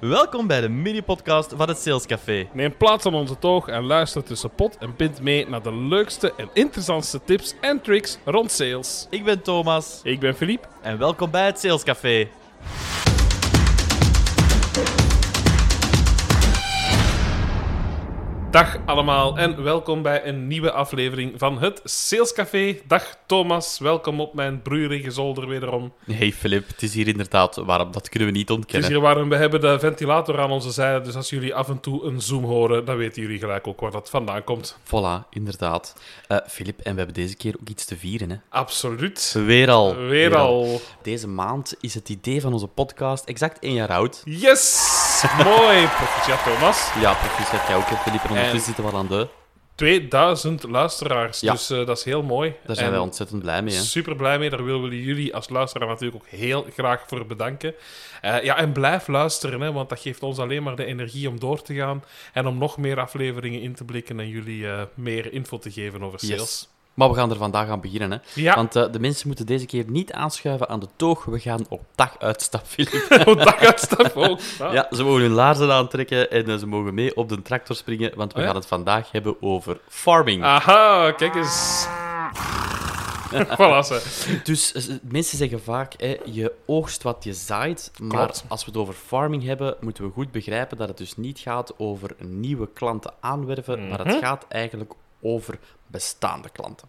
Welkom bij de mini-podcast van het Sales Café. Neem plaats aan onze toog en luister tussen pot en pint mee naar de leukste en interessantste tips en tricks rond sales. Ik ben Thomas Ik ben Philippe. en welkom bij het Sales Café. Dag allemaal en welkom bij een nieuwe aflevering van het Sales Café. Dag Thomas, welkom op mijn broeierige zolder wederom. Hey Filip, het is hier inderdaad warm, dat kunnen we niet Het is ontkennen. hier warm, we hebben de ventilator aan onze zijde, dus als jullie af en toe een zoom horen, dan weten jullie gelijk ook waar dat vandaan komt. Voilà, inderdaad. Eh Filip, en we hebben deze keer ook iets te vieren, hè? Absoluut. Weer al. Weer al. Deze maand is het idee van onze podcast exact één jaar oud. Yes! Mooi, proficiat Thomas. Ja, proficiat jij ook, Filip. En ondertussen zitten we al aan de... 2000 luisteraars, Ja. dus eh, dat is heel mooi. Daar zijn En wij ontzettend blij mee, hè? Super blij mee. Daar willen we jullie als luisteraar natuurlijk ook heel graag voor bedanken. Eh, ja, en blijf luisteren, hè, want dat geeft ons alleen maar de energie om door te gaan en om nog meer afleveringen in te blikken en jullie eh, meer info te geven over sales. Yes. Maar we gaan er vandaag aan beginnen, hè? Ja, Want eh, de mensen moeten deze keer niet aanschuiven aan de toog. We gaan op dag uitstap, Filip. op dag uitstap ook. Ah. Ja, ze mogen hun laarzen aantrekken en eh, ze mogen mee op de tractor springen, want we Oh ja? gaan het vandaag hebben over farming. Aha, kijk eens. voilà, ze. Dus eh, mensen zeggen vaak, hè, je oogst wat je zaait, maar Klopt. als we het over farming hebben, moeten we goed begrijpen dat het dus niet gaat over nieuwe klanten aanwerven, maar Mhm. het gaat eigenlijk over bestaande klanten.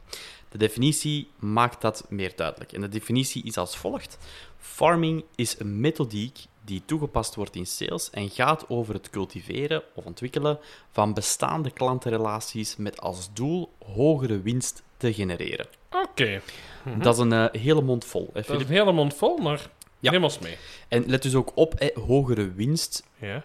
De definitie maakt dat meer duidelijk. En de definitie is als volgt. Farming is een methodiek die toegepast wordt in sales en gaat over het cultiveren of ontwikkelen van bestaande klantenrelaties met als doel hogere winst te genereren. Oké, Dat is een eh, hele mond vol, hè, dat is een hele mond vol, maar Ja. neem ons mee. En let dus ook op, hè, hogere winst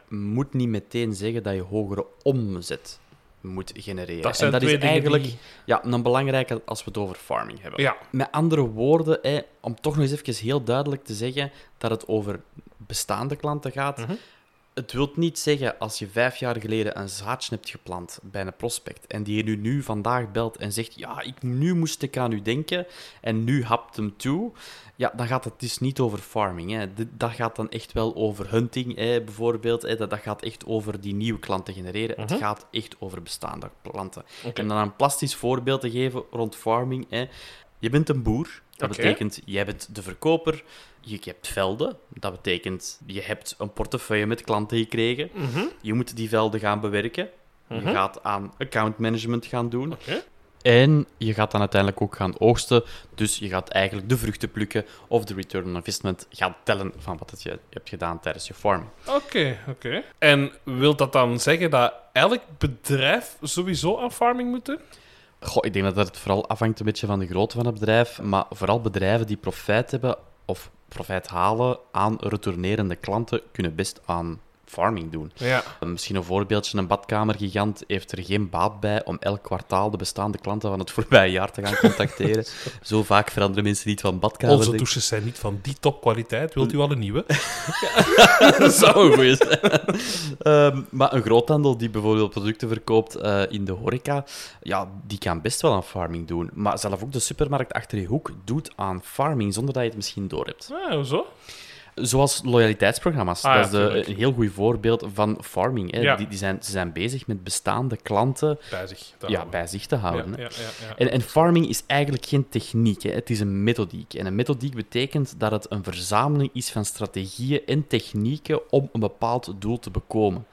moet niet meteen zeggen dat je hogere omzet moet genereren. Dat zijn en dat twee is eigenlijk die- ja, een belangrijke als we het over farming hebben. Ja, Met andere woorden, hè, om toch nog eens even heel duidelijk te zeggen dat het over bestaande klanten gaat. Mhm. Het wil niet zeggen als je vijf jaar geleden een zaadje hebt geplant bij een prospect en die je nu, nu vandaag belt en zegt: Ja, ik, nu moest ik aan u denken en nu hapt hem toe. Ja, dan gaat het dus niet over farming. Hè. Dat gaat dan echt wel over hunting, hè, bijvoorbeeld. Hè. Dat, dat gaat echt over die nieuwe klanten genereren. Mhm. Het gaat echt over bestaande klanten. Oké. En dan een plastisch voorbeeld te geven rond farming. Hè. Je bent een boer. Dat betekent, jij bent de verkoper. Je, hebt velden. Dat betekent, je hebt een portefeuille met klanten gekregen. Mhm. Je moet die velden gaan bewerken. Je Mhm. gaat aan account management gaan doen. En je gaat dan uiteindelijk ook gaan oogsten. Dus je gaat eigenlijk de vruchten plukken of de return on investment gaan tellen van wat je hebt gedaan tijdens je farming. Oké, oké. En wil dat dan zeggen dat elk bedrijf sowieso aan farming moet doen? Goh, ik denk dat het vooral afhangt een beetje van de grootte van het bedrijf. Maar vooral bedrijven die profijt hebben of profijt halen aan retournerende klanten, kunnen best aan farming doen. Ja. Misschien een voorbeeldje, een badkamergigant heeft er geen baat bij om elk kwartaal de bestaande klanten van het voorbije jaar te gaan contacteren. Zo vaak veranderen mensen niet van badkamer. Onze douches zijn niet van die topkwaliteit. Wilt u al een nieuwe? Dat zou een goeie zijn. Ehm, maar een groothandel die bijvoorbeeld producten verkoopt eh, in de horeca, ja, die kan best wel aan farming doen. Maar zelf ook de supermarkt achter je hoek doet aan farming zonder dat je het misschien doorhebt. Ah, hoezo? Zoals loyaliteitsprogramma's. Ah, dat is de- een heel goed voorbeeld van farming. Hè. Ja. Die, die zijn, ze zijn bezig met bestaande klanten Bij zich. te ja, houden. bij zich te houden. ja, hè. ja, ja. En, en farming is eigenlijk geen techniek, hè. het is een methodiek. En een methodiek betekent dat het een verzameling is van strategieën en technieken om een bepaald doel te bekomen.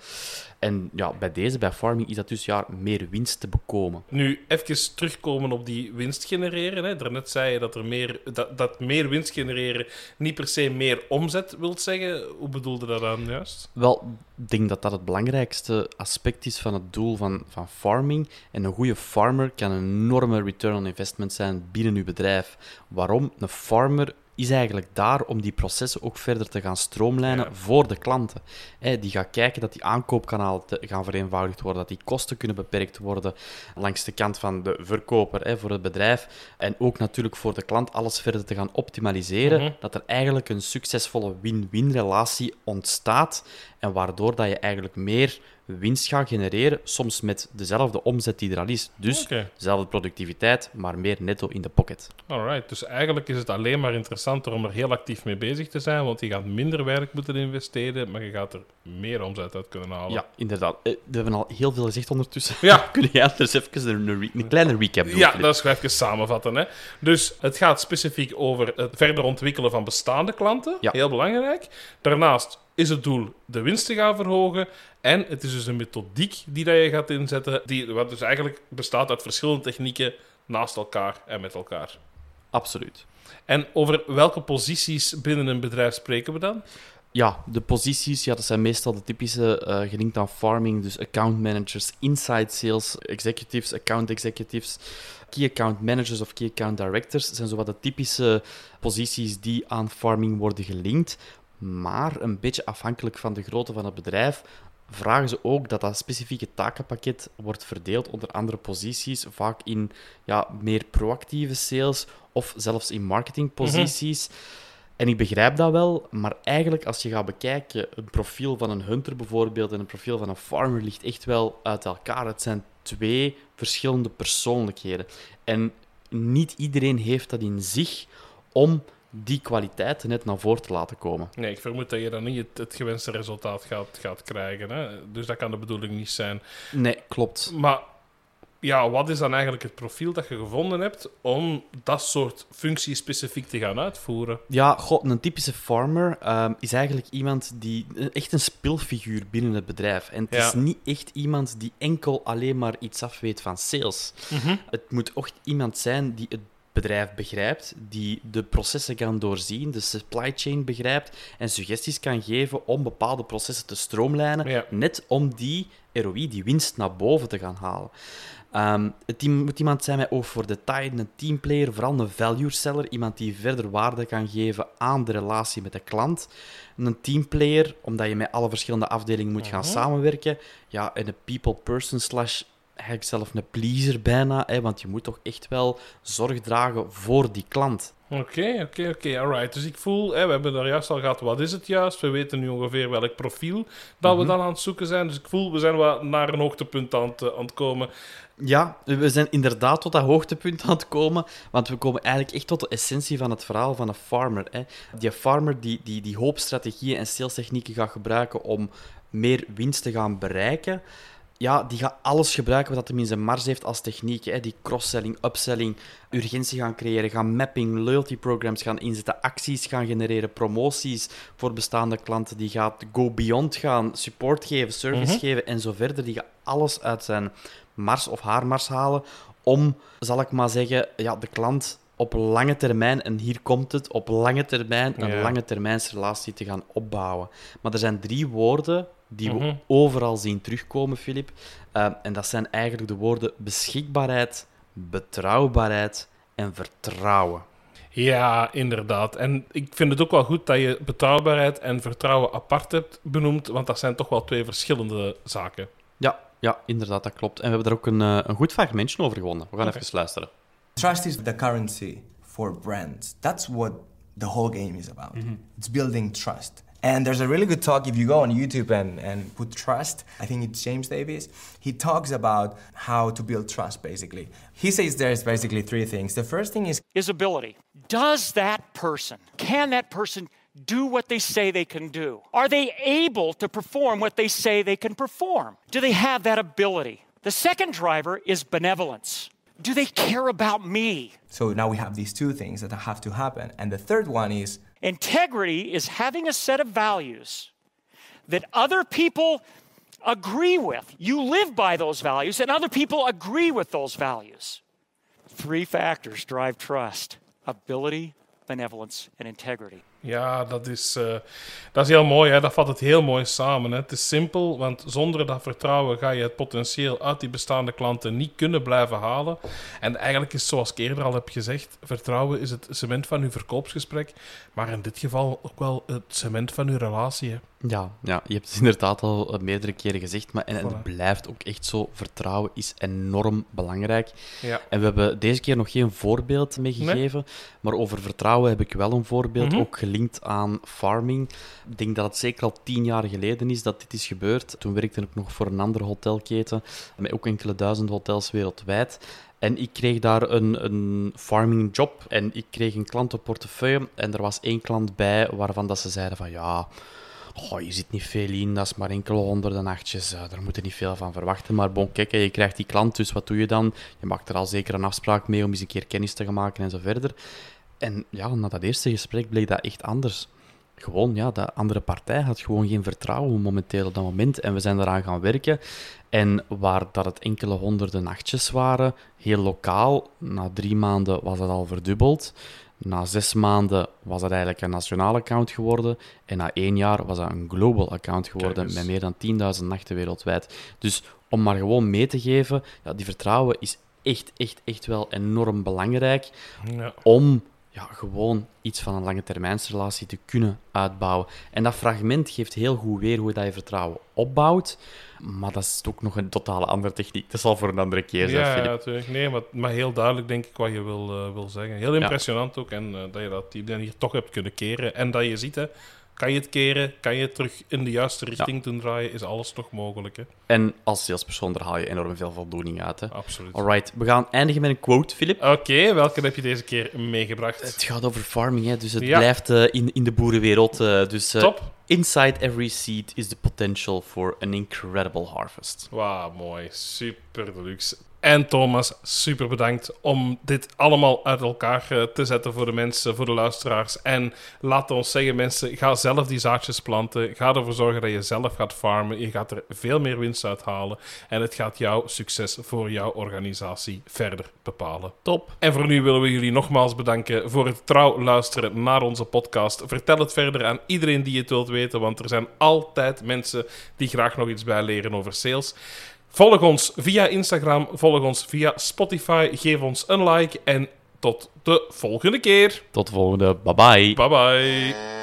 En ja, bij deze, bij farming, is dat dus ja, meer winst te bekomen. Nu, even terugkomen op die winst genereren. Hè. Daarnet zei je dat, er meer, dat, dat meer winst genereren niet per se meer omzet wil zeggen. Hoe bedoelde dat dan juist? Wel, ik denk dat dat het belangrijkste aspect is van het doel van, van farming. En een goede farmer kan een enorme return on investment zijn binnen uw bedrijf. Waarom? Een farmer is eigenlijk daar om die processen ook verder te gaan stroomlijnen Ja. voor de klanten. Hè, die gaat kijken dat die aankoopkanalen te- gaan vereenvoudigd worden, dat die kosten kunnen beperkt worden langs de kant van de verkoper hè, voor het bedrijf. En ook natuurlijk voor de klant alles verder te gaan optimaliseren, Mhm. dat er eigenlijk een succesvolle win-win relatie ontstaat En waardoor dat je eigenlijk meer winst gaat genereren, soms met dezelfde omzet die er al is. Dus dezelfde productiviteit, maar meer netto in de pocket. Alright, dus eigenlijk is het alleen maar interessanter om er heel actief mee bezig te zijn, want je gaat minder werk moeten investeren, maar je gaat er meer omzet uit kunnen halen. Ja, inderdaad. Eh, We hebben al heel veel gezegd ondertussen. Ja. Kun jij anders even een, re- een kleine recap doen? Ja, dat is gewoon even samenvatten. Hè. Dus het gaat specifiek over het verder ontwikkelen van bestaande klanten. Ja. Heel belangrijk. Daarnaast is het doel de winst te gaan verhogen. En het is dus een methodiek die dat je gaat inzetten, die, wat dus eigenlijk bestaat uit verschillende technieken naast elkaar en met elkaar. Absoluut. En over welke posities binnen een bedrijf spreken we dan? Ja, de posities, ja, dat zijn meestal de typische, eh gelinkt aan farming, dus account managers, inside sales executives, account executives, key account managers of key account directors, zijn zowat de typische posities die aan farming worden gelinkt. Maar een beetje afhankelijk van de grootte van het bedrijf vragen ze ook dat dat specifieke takenpakket wordt verdeeld onder andere posities, vaak in ja, meer proactieve sales of zelfs in marketingposities. En ik begrijp dat wel, maar eigenlijk als je gaat bekijken, een profiel van een hunter bijvoorbeeld en een profiel van een farmer ligt echt wel uit elkaar. Het zijn twee verschillende persoonlijkheden. En niet iedereen heeft dat in zich om die kwaliteiten net naar voren te laten komen. Nee, ik vermoed dat je dan niet het, het gewenste resultaat gaat, gaat krijgen. Hè? Dus dat kan de bedoeling niet zijn. Nee, klopt. Maar ja, wat is dan eigenlijk het profiel dat je gevonden hebt om dat soort functies specifiek te gaan uitvoeren? Ja, goh, een typische farmer ehm, is eigenlijk iemand die echt een speelfiguur binnen het bedrijf. En het Ja. is niet echt iemand die enkel alleen maar iets afweet van sales. Het moet echt iemand zijn die het bedrijf begrijpt, die de processen kan doorzien, de supply chain begrijpt en suggesties kan geven om bepaalde processen te stroomlijnen, Ja. net om die ROI, die winst, naar boven te gaan halen. Ehm, het team moet iemand zijn met oog voor detail, een teamplayer, vooral een value seller, iemand die verder waarde kan geven aan de relatie met de klant. Een teamplayer, omdat je met alle verschillende afdelingen moet gaan samenwerken. Ja, en een people person slash eigenlijk zelf een pleaser bijna, hè, want je moet toch echt wel zorg dragen voor die klant. Oké, oké, oké, alright. Dus ik voel, hè, we hebben daar juist al gehad, wat is het juist? We weten nu ongeveer welk profiel dat we dan aan het zoeken zijn. Dus ik voel, we zijn wel naar een hoogtepunt aan het, eh, aan het komen. Ja, we zijn inderdaad tot dat hoogtepunt aan het komen, want we komen eigenlijk echt tot de essentie van het verhaal van een farmer. Hè. Die farmer die, die, die hoop strategieën en salestechnieken gaat gebruiken om meer winst te gaan bereiken, ja, die gaat alles gebruiken wat hij in zijn mars heeft als techniek. Hè. Die cross-selling, upselling, urgentie gaan creëren, gaan mapping, loyalty programs gaan inzetten, acties gaan genereren, promoties voor bestaande klanten. Die gaat go beyond gaan, support geven, service geven en zo verder. Die gaat alles uit zijn mars of haar mars halen om, zal ik maar zeggen, ja, de klant op lange termijn, en hier komt het, op lange termijn een Ja. lange termijnsrelatie te gaan opbouwen. Maar er zijn drie woorden die we Mhm. overal zien terugkomen, Filip. Uh, en dat zijn eigenlijk de woorden beschikbaarheid, betrouwbaarheid en vertrouwen. Ja, inderdaad. En ik vind het ook wel goed dat je betrouwbaarheid en vertrouwen apart hebt benoemd, want dat zijn toch wel twee verschillende zaken. Ja, ja inderdaad, dat klopt. En we hebben daar ook een, uh, een goed fragmentje over gewonnen. We gaan even luisteren. Trust is the currency for brands. That's what the whole game is about. Mm-hmm. It's building trust. And there's a really good talk if you go on YouTube and, and put trust. I think it's James Davis. He talks about how to build trust basically. He says there's basically three things. The first thing is is ability. Does that person, can that person do what they say they can do? Are they able to perform what they say they can perform? Do they have that ability? The second driver is benevolence. Do they care about me? so now we have these two things that have to happen. And the third one is Integrity is having a set of values that other people agree with. You live by those values, and other people agree with those values. Three factors drive trust ability, benevolence, and integrity. Ja, dat is, eh, dat is heel mooi. Hè? Dat vat het heel mooi samen. Hè? Het is simpel, want zonder dat vertrouwen ga je het potentieel uit die bestaande klanten niet kunnen blijven halen. En eigenlijk is, zoals ik eerder al heb gezegd, vertrouwen is het cement van uw verkoopsgesprek. Maar in dit geval ook wel het cement van uw relatie. Hè? Ja, ja, je hebt het inderdaad al eh, meerdere keren gezegd, maar en, en het blijft ook echt zo. Vertrouwen is enorm belangrijk. Ja. En we hebben deze keer nog geen voorbeeld meegegeven, maar over vertrouwen heb ik wel een voorbeeld Mhm. ook gelezen gelinkt aan farming. Ik denk dat het zeker al tien jaar geleden is dat dit is gebeurd. Toen werkte ik nog voor een andere hotelketen, met ook enkele duizend hotels wereldwijd. En ik kreeg daar een, een farming job en ik kreeg een klantenportefeuille. En er was één klant bij waarvan dat ze zeiden van ja, oh, je zit niet veel in, dat is maar enkele honderden nachtjes, uh, daar moet je niet veel van verwachten. Maar bon, kijk, je krijgt die klant, dus wat doe je dan? Je maakt er al zeker een afspraak mee om eens een keer kennis te gaan maken en zo verder. En ja, na dat eerste gesprek bleek dat echt anders. Gewoon, ja, de andere partij had gewoon geen vertrouwen momenteel op dat moment. En we zijn eraan gaan werken. En waar dat het enkele honderden nachtjes waren, heel lokaal, na drie maanden was dat al verdubbeld. Na zes maanden was dat eigenlijk een nationaal account geworden. En na één jaar was dat een global account geworden met meer dan 10.000 nachten wereldwijd. Dus om maar gewoon mee te geven, ja, die vertrouwen is echt, echt, echt wel enorm belangrijk Ja. om ja, gewoon iets van een lange termijnsrelatie te kunnen uitbouwen. En dat fragment geeft heel goed weer hoe dat je vertrouwen opbouwt. Maar dat is ook nog een totale andere techniek. Dat zal voor een andere keer zijn, Ja, natuurlijk. Nee, maar, maar heel duidelijk denk ik wat je wil, eh, wil zeggen. Heel impressionant ook. En eh, dat je dat die hier toch hebt kunnen keren. En dat je ziet, hè, kan je het keren, kan je het terug in de juiste richting doen draaien, is alles toch mogelijk. Hè? En als salespersoon, daar haal je enorm veel voldoening uit. Hè. Absoluut. Alright, we gaan eindigen met een quote, Filip. Oké, welke heb je deze keer meegebracht? Het gaat over farming, hè, dus het Ja. blijft eh, in, in de boerenwereld. eh, dus eh, Top. inside every seed is the potential for an incredible harvest. Wauw, mooi. Super deluxe. En Thomas, super bedankt om dit allemaal uit elkaar eh, te zetten voor de mensen, voor de luisteraars. En laat ons zeggen, mensen, ga zelf die zaadjes planten. Ga ervoor zorgen dat je zelf gaat farmen. Je gaat er veel meer winst uit halen. En het gaat jouw succes voor jouw organisatie verder bepalen. Top. En voor nu willen we jullie nogmaals bedanken voor het trouw luisteren naar onze podcast. Vertel het verder aan iedereen die het wilt weten, want er zijn altijd mensen die graag nog iets bijleren over sales. Volg ons via Instagram, volg ons via Spotify, geef ons een like en tot de volgende keer. Tot de volgende. Bye bye. Bye bye.